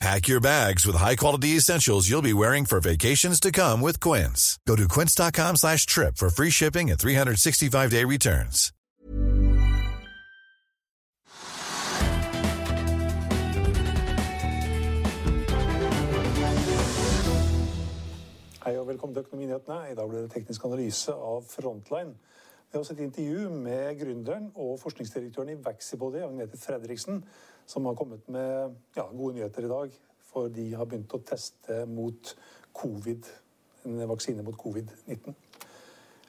Pack your bags with high-quality essentials you'll be wearing for vacations to come with Quince. Go to quince.com slash trip for free shipping and 365-day returns. Hei og velkommen til Økonominyhetene. I dag blir det teknisk analyse av Frontline. Vi har også et intervju med gründeren og forskningsdirektøren i Vaxibody, Agnete Fredriksen, som har kommet med ja, gode nyheter i dag. For de har begynt å teste mot covid, en vaksine mot covid-19.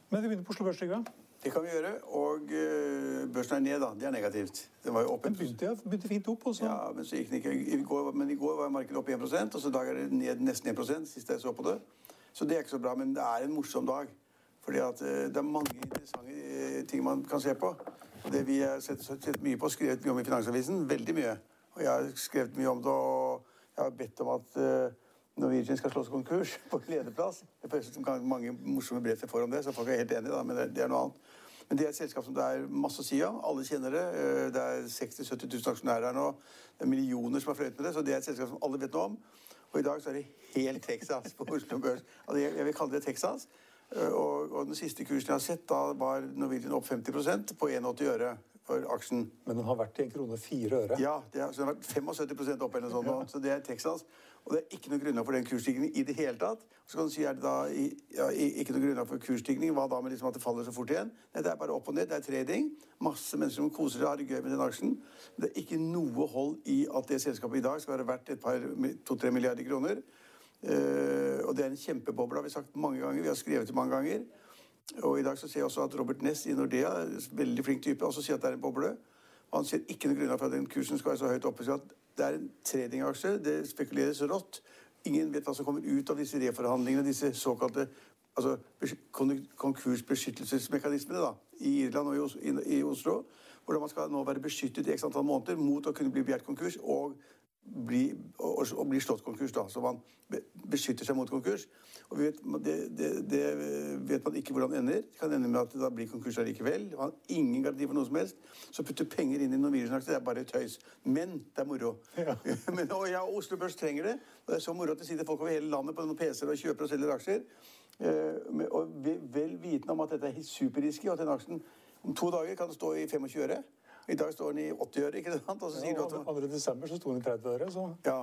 Men vi begynner på Oslo Børs, Trygve. Det kan vi gjøre. Og uh, børsen er ned, da. Det er negativt. Den var jo opp Den begynte, ja, begynte fint opp. Også. Ja, men, så gikk den ikke. I går, men i går var markedet opp 1% og så i dag er det ned nesten 1 sist jeg så på det. Så det er ikke så bra, men det er en morsom dag. Fordi at uh, det er mange interessante uh, ting man kan se på. Og det vi har sett, sett mye på, skrevet mye om i Finansavisen, veldig mye. Og jeg har skrevet mye om det, og jeg har bedt om at Norwegian skal slås konkurs på lederplass. Jeg får mange morsomme brev jeg får om det, så folk er helt enige, da, men det, det er noe annet. Men det er et selskap som det er masse å si om. Alle kjenner det. Det er 60 000-70 000 aksjonærer her nå. Det er millioner som har fløyet med det, så det er et selskap som alle vet noe om. Og i dag så er det helt Texas på Oslo Børs. Altså, jeg vil kalle det Texas. Og, og den siste kursen jeg har sett, da var Norwegian opp 50% på 81 øre for aksjen. Men den har vært i en krone fire øre. Ja, det har, så den har vært 75% opp eller noe sånt. Ja. Så det er Texas. Og det er ikke noe grunnlag for den kursstigningen i det hele tatt. Så kan du si er det da ja, ikke noe grunnlag for kursstigning. Hva da med liksom at det faller så fort igjen? Nei, det er bare opp og ned. Det er trading. Masse mennesker som koser seg og har det gøy med den aksjen. Men det er ikke noe hold i at det selskapet i dag skal være verdt et par to-tre milliarder kroner. Uh, og det er en kjempeboble, har vi sagt mange ganger. Vi har skrevet det mange ganger. Og i dag så ser jeg også at Robert Ness i Nordea, veldig flink type, også sier at det er en boble. Og han ser ikke noe grunnlag for at den kursen skal være så høyt oppe. Så at det er en tradingaksje. Det spekuleres rått. Ingen vet hva som kommer ut av disse reforhandlingene, disse såkalte altså, konkursbeskyttelsesmekanismene da, i Irland og i Oslo. Hvordan man skal nå være beskyttet i x antall måneder mot å kunne bli begjært konkurs og bli, og, og blir slått konkurs. da, Så man beskytter seg mot konkurs. Og vet, det, det, det, vet man ikke hvordan det ender. Det kan ende med at det da blir konkurs allikevel. Man har ingen garanti for noe som helst. Så putte penger inn i Norwegian-aksjer, er bare tøys. Men det er moro. Ja. Men, og ja, Oslo Børs trenger det. Og det er så moro at det sitter folk over hele landet på noen PC-er og kjøper og selger aksjer. Uh, og vel vitende om at dette er superrisky, og at den aksjen om to dager kan stå i 25 øre. I dag står den i 80 øre, ikke sant? Og så sier ja, du at... 2. desember så sto den i 30 øre, så Ja,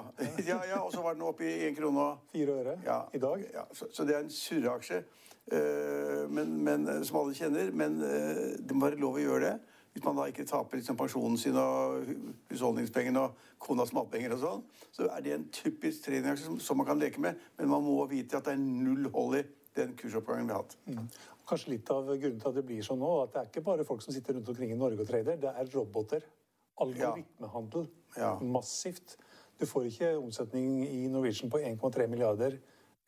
ja, ja og så var den oppe i 1 krone og 4 øre ja, i dag. Ja, så, så, det er en surreaksje, men, men, som alle kjenner. Men uh, det må være lov å gjøre det. Hvis man da ikke taper liksom, pensjonen sin og husholdningspengene og konas matpenger og sånn, så er det en typisk treningsaksje som, som man kan leke med. Men man må vite at det er null hold i den kursoppgangen vi har hatt. Mm kanskje litt av grunnen til at det blir sånn nå, at det er ikke bare folk som sitter rundt omkring i Norge og trader. Det er roboter. Algoritmehandel. Ja. Massivt. Du får ikke omsetning i Norwegian på 1,3 milliarder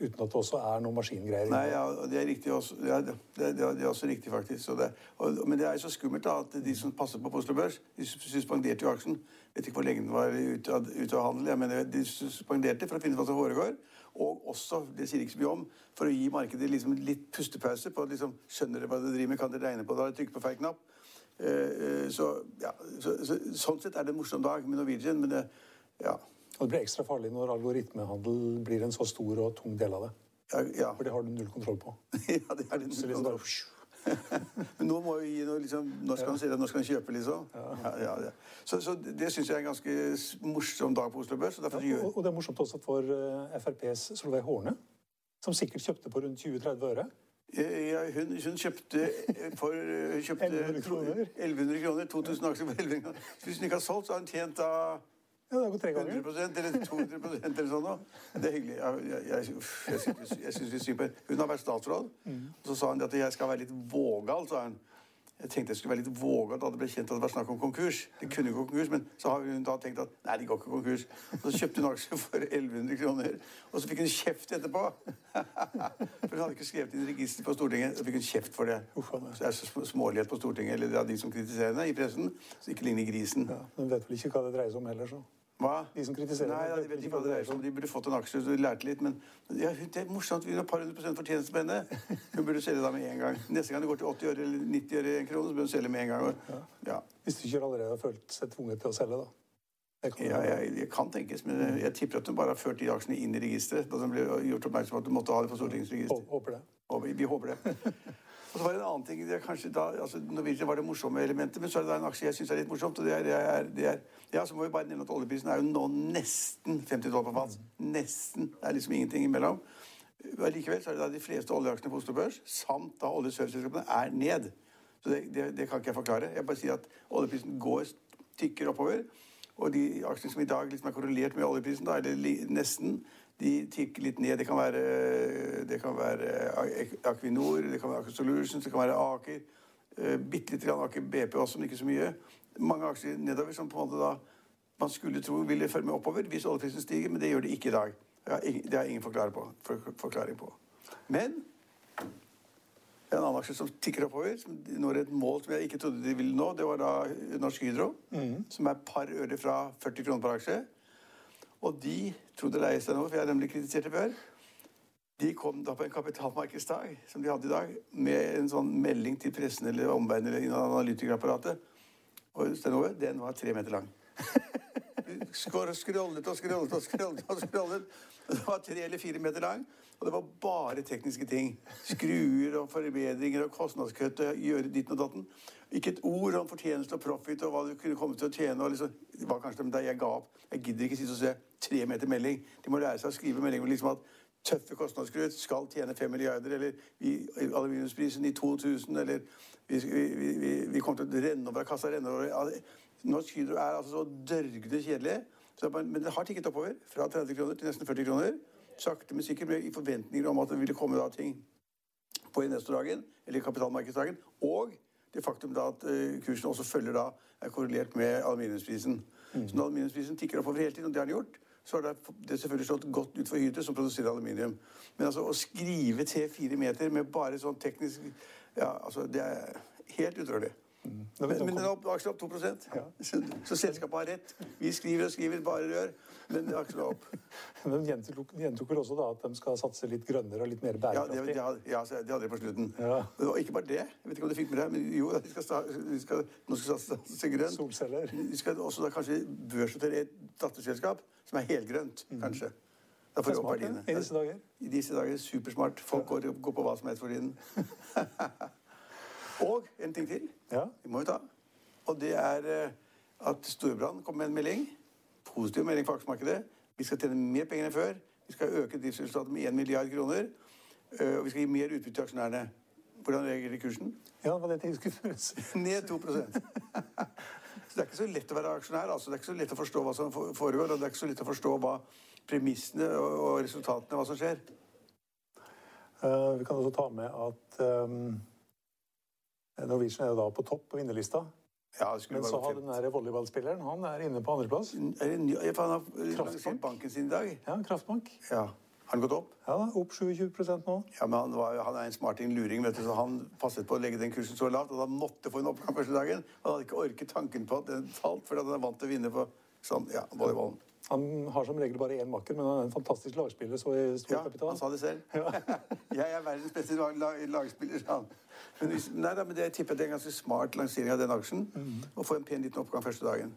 uten at det også er noen maskingreier. Nei, ja, det er riktig også. Ja, det, det, det, er også riktig, faktisk. Det, og, men det er jo så skummelt da, at de som passer på Oslo Børs, de suspenderte jo aksjen. Vet ikke hvor lenge den var ute av, ut av handel. ja, men De suspenderte for å finne ut hva som foregår. Og også, det sier ikke så mye om, for å gi markedet liksom litt pustepause på liksom, Skjønner dere hva dere driver med? Kan dere regne på det? Trykke på feil knapp? Uh, så, ja, så, så, sånn sett er det en morsom dag med Norwegian, men det, ja. Og det blir ekstra farlig når algoritmehandel blir en så stor og tung del av det. Ja, ja. For det har du null kontroll på. ja, det er det null kontroll på. Men nå må vi gi noe liksom, Når skal han si det? når skal han kjøpe, liksom? Ja. Ja, ja, så, så, det syns jeg er en ganske morsom dag på Oslo Børs. Og, og, og, det er morsomt også for uh, FrPs Solveig Horne, som sikkert kjøpte på rundt 20-30 øre. Eh, Ja, hun, hun kjøpte eh, for eh, hun kjøpte 1100 kroner. 1100 kroner. 2000 aksjer for 1100 kroner. Hvis hun ikke har solgt, så har hun tjent da Ja, det har gått tre ganger. 100 eller 200% eller sånn noe. Det er hyggelig. Jeg, jeg, jeg, synes- jeg synes litt synd på. Hun har vært statsråd. Og så sa hun at jeg skal være litt vågal, sa hun. Jeg tenkte jeg skulle være litt vågal da det ble kjent at det var snakk om konkurs. Det kunne gå konkurs, men så har hun da tenkt at nei, det går ikke konkurs. Så kjøpte hun aksjer for 1100 kroner, og så fikk hun kjeft etterpå. For hun hadde ikke skrevet inn register på Stortinget, så fikk hun kjeft for det. Så det er så smålighet på Stortinget, eller ja, de som kritiserer henne i pressen, så ikke ligner grisen. Ja, men vet vel ikke hva det dreier seg om heller, så. Hva? De som kritiserer Nei, ja, de vet ikke hva det dreier seg om. De burde fått en aksje, så de lærte litt. Men ja, det er morsomt. Vi har et par hundre prosent fortjeneste på henne. Hun burde selge da med en gang. Neste gang det går til 80 øre eller 90 øre en krone, så bør hun selge med en gang. Ja, Hvis du ikke allerede har følt seg tvunget til å selge, da. Ja jeg, jeg kan tenkes, men jeg tipper at hun bare har ført de aksjene inn i registeret. Da hun ble gjort oppmerksom på at du måtte ha det på Stortingets register. Håper det. Vi, vi håper det. Og så var det en annen ting. Det er kanskje da, altså Norwegian var det morsomme elementet, men så er det da en aksje jeg syns er litt morsomt. og det er, det er, det er ja, Så må vi bare nevne at oljeprisen er jo nå nesten 50 dollar på fat. Nesten. Det er liksom ingenting imellom. Likevel så er det da de fleste oljeaksjene på Oslo Børs, samt da oljeserviceselskapene, er ned. Så det, det, det kan ikke jeg forklare. Jeg bare sier at oljeprisen går tykker oppover. Og de aksjene som i dag liksom er korrelert med oljeprisen, da, eller li, nesten, de tikker litt ned. Det kan være, det kan være Aquinor, det kan være Aker Solutions, det kan være Aker. Uh, Bitte lite grann Aker BP også, men ikke så mye. Mange aksjer nedover som på en måte da man skulle tro ville følge med oppover hvis oljeprisen stiger, men det gjør det ikke i dag. Det har jeg ingen forklaring på. Men en annen aksje som tikker oppover, som når et mål som jeg ikke trodde de ville nå, det var da Norsk Hydro, som er et par øre fra 40 kroner per aksje. Og de trodde leie seg nå, for jeg har nemlig kritisert det før. De kom da på en kapitalmarkedsdag som de hadde i dag, med en sånn melding til pressen eller omverdenen eller analytikerapparatet. Og Stenove, den var tre meter lang. Skår- Scrollet og skrollet og skrollet. og skrollet. Det var tre eller fire meter lang, og det var bare tekniske ting. Skruer og forbedringer og kostnadskutt og gjøre ditten og datten. Ikke et ord om fortjeneste og profit og hva du kunne komme til å tjene. Liksom, det var kanskje da jeg ga opp. Jeg gidder ikke sitte og se tre meter melding. De må lære seg å skrive melding om liksom at tøffe kostnadsskrutt skal tjene 5 milliarder, eller vi, aluminiumsprisen i 2000, eller vi, vi, vi, vi, kommer til å renne over av kassa. Renne over. Norsk Hydro er altså så dørgende kjedelig. Så men det har tikket oppover fra 30 kroner til nesten 40 kroner. Sakte, men sikkert med i forventninger om at det ville komme da ting på investordagen, eller kapitalmarkedsdagen, og det faktum da at eh, kursen også følger da, er korrelert med aluminiumsprisen. Så når aluminiumsprisen tikker oppover hele tiden, og det har den gjort, så har det, selvfølgelig slått godt ut for Hydro, som produserer aluminium. Men altså, å skrive til fire meter med bare sånn teknisk Ja, altså, det er helt utrolig. Men, men den er opp, aksjen er opp 2 Ja. så, så selskapet har rett. Vi skriver og skriver, bare rør. Men aksjen er opp. De gjentok, gjentok vel også da at de skal satse litt grønnere og litt mer Ja, det, bærekraftig. ja, så det hadde de på slutten. Ja. Og ikke bare det. Jeg vet ikke om du fikk med deg, men jo, de skal, de skal, nå skal de satse grønt. Solceller. De skal også da kanskje børsnotere et datterselskap som er helgrønt, kanskje. Da får Det de opp det, verdiene. i disse dager. I disse dager supersmart. Folk går, går på hva som helst for tiden. Og en ting til. Ja. Vi må jo ta. Og det er eh, at Storbrann kom med en melding. Positiv melding for aksjemarkedet. Vi skal tjene mer penger enn før. Vi skal øke driftsresultatet med 1 milliard kroner. eh, Og vi skal gi mer utbytte til aksjonærene. Hvordan reagerer kursen? ja, det var det jeg skulle spørre Ned 2 Så det er ikke så lett å være aksjonær. altså. Det er ikke så lett å forstå hva som foregår. Og det er ikke så lett å forstå hva premissene og resultatene, hva som skjer. Uh, vi kan også ta med at um, Norwegian er jo da på topp på vinnerlista. Ja, Men så har den der volleyballspilleren, han er inne på andreplass. Er ja, for han har eh, lansert banken sin i dag. Ja, Kraftbank. Ja. Har den gått opp? Ja, da, opp 27 nå. Ja, men han, var, han er en smarting luring, vet du, så han passet på å legge den kursen så lavt at han måtte få en oppgang første dagen. Han hadde ikke orket tanken på at den falt, fordi han er vant til å vinne på sånn, ja, volleyballen. Han har som regel bare én makker, men han er en fantastisk lagspiller, så i stor Ja, kapital. han sa det selv. jeg er verdens beste lag, lag, lagspiller, sa han. Men, nei, da, men det, jeg tipper det er en ganske smart lansering av den aksjen. Å få en pen liten oppgang første dagen.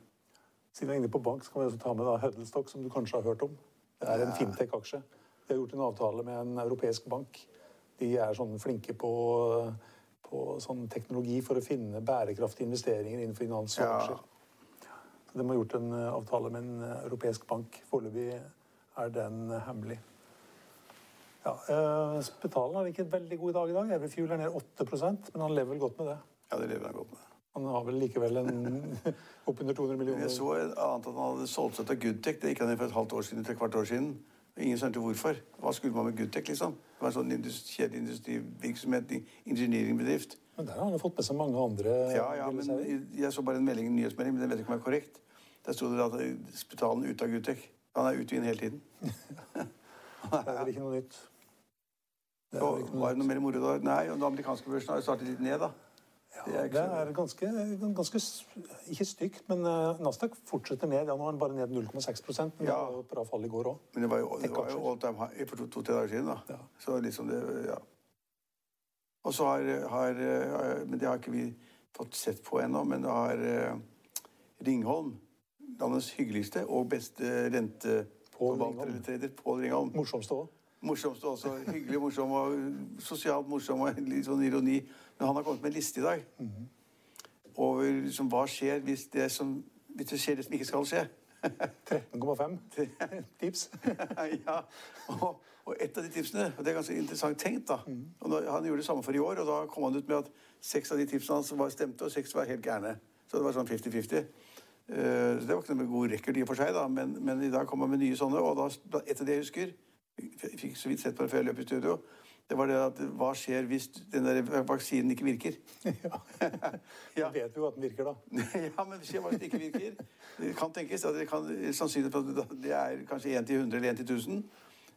Siden vi er inne på bank, så kan vi også ta med da Huddlestock, som du kanskje har hørt om. Det er en fintech-aksje. De har gjort en avtale med en europeisk bank. De er sånn flinke på, på sånn teknologi for å finne bærekraftige investeringer innenfor finans og Ja. De har gjort en eh, avtale med en eh, europeisk bank. Foreløpig er den eh, hemmelig. Ja, eh, Spetalen har ikke veldig god dag i dag. Everfuel er ned 8 men han lever vel godt med det. Ja, det lever han godt med. Han har vel likevel en oppunder 200 millioner. Jeg så annet at han hadde solgt seg til Goodtech. Det gikk han i for et halvt år siden til et kvart år siden. Ingen skjønte hvorfor. Hva skulle man med Goodtech, liksom? Det var en sånn industri, kjedelig industrivirksomhet. Men der har han jo fått med seg mange andre. Ja, ja, men jeg så bare en melding, en nyhetsmelding, men den vet ikke om jeg er korrekt. Der sto det at spitalen er ute av Goodtech. Han er ute i den hele tiden. det er vel ikke noe nytt. Det er og, var det noe mer moro da? Nei, og den amerikanske børsen har jo startet litt ned, da. Ja, det er, ganske, ganske, Ikke stygt, men uh, Nasdaq fortsetter ned. Ja, nå er den bare ned 0,6 men ja. det var et bra fall i går òg. Men det var jo, det var jo all time high for to-tre to, dager siden, da. Ja. Så liksom det Ja. Og så har, har, eh, Men det har ikke vi fått sett på ennå, men det har uh, Ringholm, landets hyggeligste og beste renteforvalter eller trader, Pål Ringholm Morsomste òg. Morsomste også. Hyggelig morsom og sosialt morsom og litt sånn ironi. Men han har kommet med en liste i dag over liksom, hva skjer hvis det, som, hvis det skjer det som ikke skal skje. 13,5 tips. ja. Og, og, et av de tipsene og Det er ganske interessant tenkt. da. Mm. Og da, Han gjorde det samme for i år, og da kom han ut med at seks av de tipsene hans var stemte, og seks var helt gærne. Så det var sånn 50-50. Uh, så det var ikke noe god record i og for seg, da, men, men, i dag kom han med nye sånne. Og da, et av de jeg husker fikk så vidt sett på det før jeg løp i studio det var det at hva skjer hvis den der vaksinen ikke virker? Ja. ja. vet vi jo at den virker, da. ja, men skjer hva hvis den ikke virker? Det kan tenkes at det kan sannsynligvis at det er kanskje 1 til 100 eller 1 til 1000.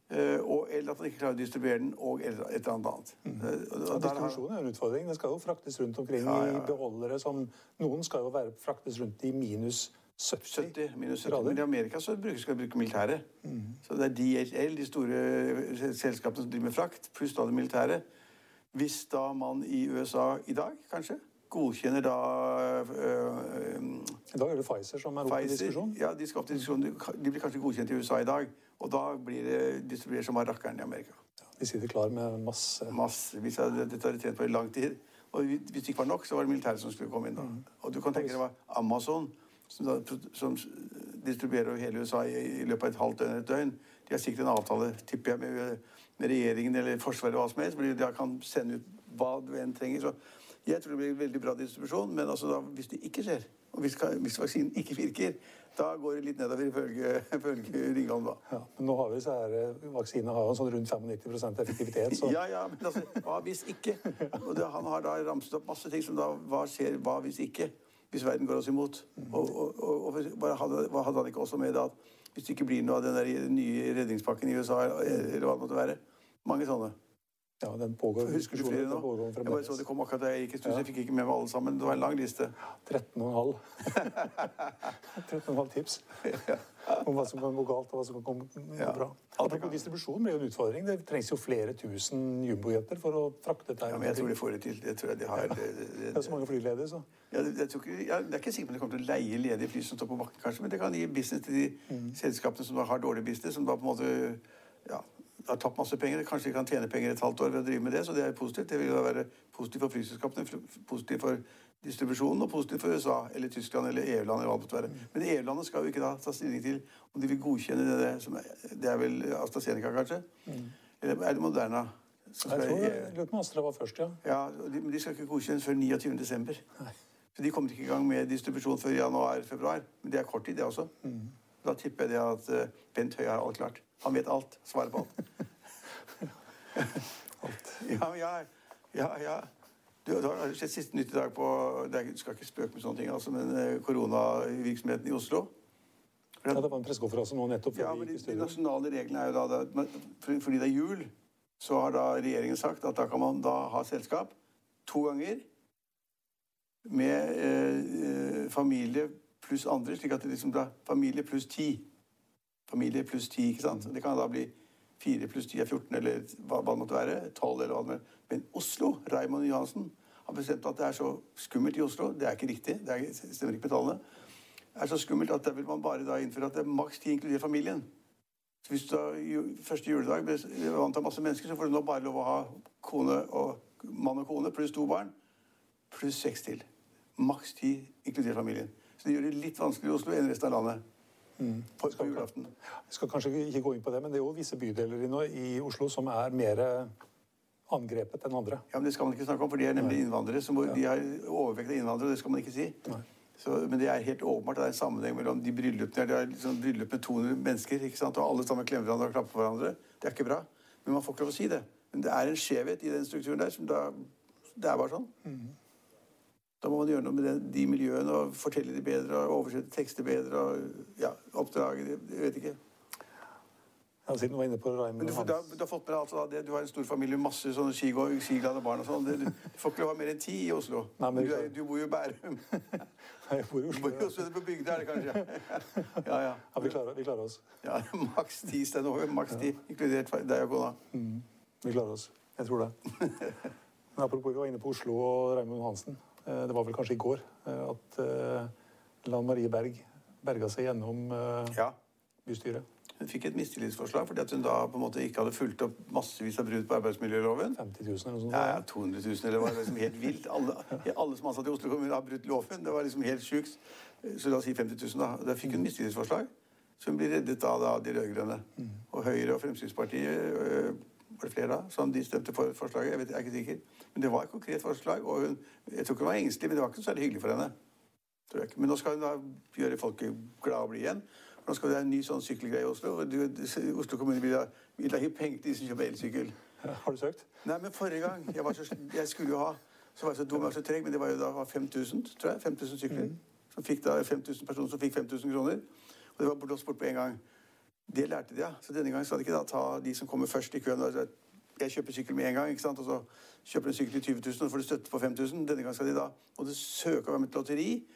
Uh, og, eller at man ikke klarer å distribuere den, og et eller annet annet. Mm. Ja, distribusjon er en utfordring. Den skal jo fraktes rundt omkring ja, ja, i beholdere som Noen skal jo være fraktes rundt i minus 70, 70 minus 70. Men i Amerika så bruker, skal de bruke militæret. Mm. Så det er DHL, de store selskapene som driver med frakt, pluss da det militære. Hvis da man i USA i dag, kanskje, godkjenner da øh, I dag er det Pfizer som er oppe til diskusjon? Ja, de skal opp til diskusjon. De blir kanskje godkjent i USA i dag. Og da blir det distribuert som av rakkeren i Amerika. Ja, de sitter klar med masse Massevis. Dette har de tjent på i lang tid. Og hvis det ikke var nok, så var det militæret som skulle komme inn da. Mm. Og du kan tenke deg hva Amazon som, da, som distribuerer hele USA i, i, løpet av et halvt døgn eller et døgn. De har sikkert en avtale tipper jeg, med, med regjeringen eller Forsvaret hva som helst, fordi de kan sende ut hva du enn trenger. Så jeg tror det blir veldig bra distribusjon, men altså da, hvis det ikke skjer, og hvis, hvis, vaksinen ikke virker, da går det litt nedover ifølge, ifølge Ringholm. da. Ja, men nå har vi så her, eh, Vaksinene har jo sånn rundt 95% effektivitet. Så. ja, ja, men altså, hva hvis ikke? Og det, Han har da ramset opp masse ting som da Hva skjer, hva hvis ikke? Hvis verden går oss imot. Og, og, og, og hadde, hadde, han ikke også med at hvis det ikke blir noe av den nye redningspakken i USA, eller hva det måtte være Mange sånne. Ja, den pågår. Du flere nå? Jeg bare så det kom akkurat da jeg gikk i studiet. Jeg fikk ikke med meg alle sammen. Det var en lang liste. 13,5. 13,5 tips om hva som kan gå galt, og hva som kan gå ja. bra. Apropos distribusjon blir jo en utfordring. Det trengs jo flere tusen jumbojeter for å frakte dette. Ja, men jeg tror de får det til. Det tror jeg de har. Det, det, det, er så mange flyledige, så. Ja, det, ikke, jeg, det er ikke sikkert de kommer til å leie ledige fly som står på bakken, kanskje, men det kan gi business til de mm. selskapene som har dårlig business, som da på en måte ja, har tapt masse penger. Kanskje de kan tjene penger et halvt år ved å drive med det, så det er positivt. Det vil da være positivt for flyselskapene, positivt for distribusjonen og positivt for USA eller Tyskland eller EU-land. eller hva det måtte være. Men EU-landet skal jo ikke da ta stilling til om de vil godkjenne det, som er, det er vel AstraZeneca, kanskje? Mm. Eller er det Moderna? jeg tror lurer på Astra var først, ja. ja de, men de skal ikke godkjennes før 29. desember. Så de kommer ikke i gang med distribusjon før januar-februar. Men det er kort tid, det også. Mm. Da tipper jeg at uh, Bent Høie har alt klart. Han vet alt. Svarer på alt. alt. Ja, ja, ja, ja. Du, du har sett siste nytt i dag på du skal ikke spøke med sånne ting, altså, men uh, koronavirksomheten i Oslo. Ja, Det var en pressekonferanse nå nettopp. Ja, men de, de, nasjonale reglene er jo da det, Fordi det er jul, så har da regjeringen sagt at da kan man da ha selskap to ganger med eh, familie pluss andre, slik at det liksom blir familie pluss ti. Familie pluss ti, ikke sant? Det kan da bli fire pluss ti er 14, eller hva, hva det måtte være. 12, eller hva det måtte Men Oslo, Raymond Johansen, har bestemt at det er så skummelt i Oslo. Det er ikke riktig. Det er, stemmer ikke med tallene. Det er så skummelt at da vil man bare da innføre at det er maks ti inkluderer familien. Så hvis du da første juledag blir vant av masse mennesker, så får du nå bare lov å ha kone og, mann og kone pluss to barn. Pluss seks til. Maks ti inkluderer familien. Så det gjør det litt vanskeligere i Oslo enn resten av landet. på, på julaften. Vi skal kanskje ikke gå inn på det, men det er jo visse bydeler i, i Oslo som er mer angrepet enn andre. Ja, men Det skal man ikke snakke om, for de er nemlig innvandrere. som De har overvekt av innvandrere, og det skal man ikke si. Så, men det er helt åpenbart at det er en sammenheng mellom de bryllupene. Det er liksom bryllup med 200 mennesker, ikke sant? og alle sammen klemmer hverandre og klapper på hverandre. Det er ikke bra. Men man får ikke lov å si det. Men det er en skjevhet i den strukturen der. som da, Det er bare sånn. Da må man gjøre noe med den, de miljøene og fortelle de bedre og oversette tekster bedre. og ja, Oppdrage Jeg vet ikke. Ja, siden du var inne på Men Raymond du, får, har, du har fått med deg altså da, det, du har en stor familie med masse sånne skiglade barn og sånn. Du, du får ikke lov å ha mer enn ti i Oslo. Nei, men- du, er, du bor jo i Bærum. Nei, Jeg bor i Oslo. Du bor i Oslo, på bygda er det kanskje. Ja, ja. Ja, vi klarer, vi klarer oss. ja maks ti steder over. Maks ti, inkludert deg og kona. Vi klarer oss. Jeg tror det. Men apropos, vi var inne på Oslo og Raymond Hansen. Eh, Det var vel kanskje i går eh, at eh, Lan Marie Berg berga seg gjennom Ja. bystyret. Hun fikk et mistillitsforslag fordi at hun da på en måte ikke hadde fulgt opp massevis av brudd på arbeidsmiljøloven. 50 000 eller noe sånt. Ja, ja, 200 000, eller det var liksom helt vilt. Alle, alle som ansatte i Oslo kommune har brutt loven. Det var liksom helt sjukt. Så la oss si 50 000, da. Da fikk hun mistillitsforslag. Så hun blir reddet av da, de rød-grønne. Og Høyre og Fremskrittspartiet var det flere da, som de stemte for forslaget? Jeg, vet, jeg er ikke sikker. Men det var et konkret forslag. Og hun, jeg tror ikke hun var engstelig, men det var ikke så særlig hyggelig for henne. Tror jeg ikke. Men nå skal hun da gjøre folket glad og bli igjen. Nå skal det være en ny sånn sykkelgreie i Oslo. og du- Oslo kommune vil ha, vil ha penger til de som kjøper elsykkel. Har du søkt? Nei, men forrige gang jeg, var så, jeg skulle jo ha Så var jeg så dum og så treg, men det var jo da 5000, tror jeg. 5000 sykler. Som fikk da 5000 personer som fikk 5000 kroner. Og det var blåst bort på en gang. Det lærte de, ja. Så denne gangen skal de ikke da ta de som kommer først i køen. Jeg kjøper sykkel med en gang, ikke sant? og så kjøper du en sykkel til 20 000, og får du støtte på 5000. Denne gangen skal de da Og du søke om et lotteri.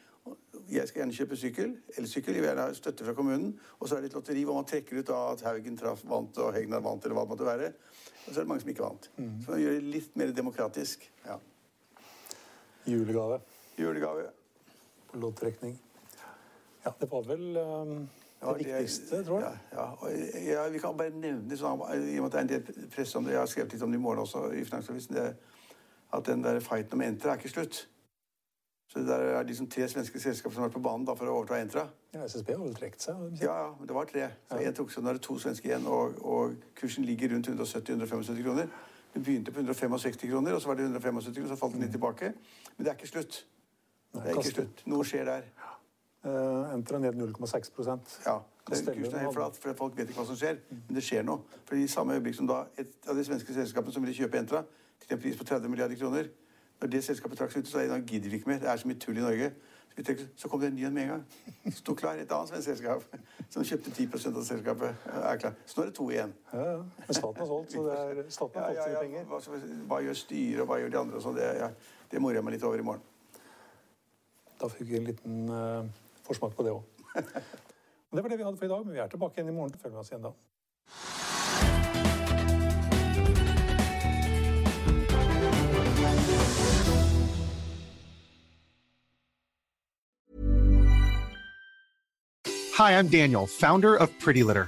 Jeg skal gjerne kjøpe sykkel, elsykkel, jeg vil gjerne ha støtte fra kommunen. Og så er det et lotteri hvor man trekker ut da at Haugen traff, vant, og Hegnar vant, eller hva det måtte være. Og så er det mange som ikke vant. Så man gjør det litt mer demokratisk. Ja. Julegave Julegave. loddtrekning. Ja, det var vel um, det det viktigste, tror jeg. Ja, ja. Vi kan bare nevne, sånn, i og med at det er en del press om det, jeg har skrevet litt om det i morgen også i Finansavisen, det, at den der fighten om Entra er ikke slutt. Så det der er liksom tre svenske selskaper som har vært på banen da, for å overta Entra. Ja, SSB har vel trukket seg? Ja, ja, men det var tre. Så en tok seg, nå er det to svenske igjen, og, og kursen ligger rundt 170-175 kroner. Den begynte på 165 kroner, og så var det 175 kroner, så falt den litt tilbake. Men det er ikke slutt. Det er ikke slutt. Noe skjer der. Eh, Entra ned 0,6% Ja, kursen er helt flat, for folk vet ikke hva som skjer. Men det skjer noe. For i samme øyeblikk som da et av de svenske selskapene som ville kjøpe Entra til en pris på 30 milliarder kroner Når det selskapet trakk seg ut, så sa de gidder vi ikke mer. Det er så mye tull i Norge. Så, vi tenkte, så kom det en ny en med en gang. Sto klar et annet svensk selskap som kjøpte 10% av selskapet. er klar. Så nå er det to igjen. Ja, ja. Men staten har solgt, så det er, staten Ja, har ja, fått sine ja. penger. Hva, hva gjør styret, og hva gjør de andre? sånn, det, ja, det morer jeg meg litt over i morgen. Da fikk vi en liten eh, på det òg. Det var det vi hadde for i dag, men vi er tilbake igjen i morgen. Følg med oss igjen da. Hi, I'm Daniel, founder of Pretty Litter.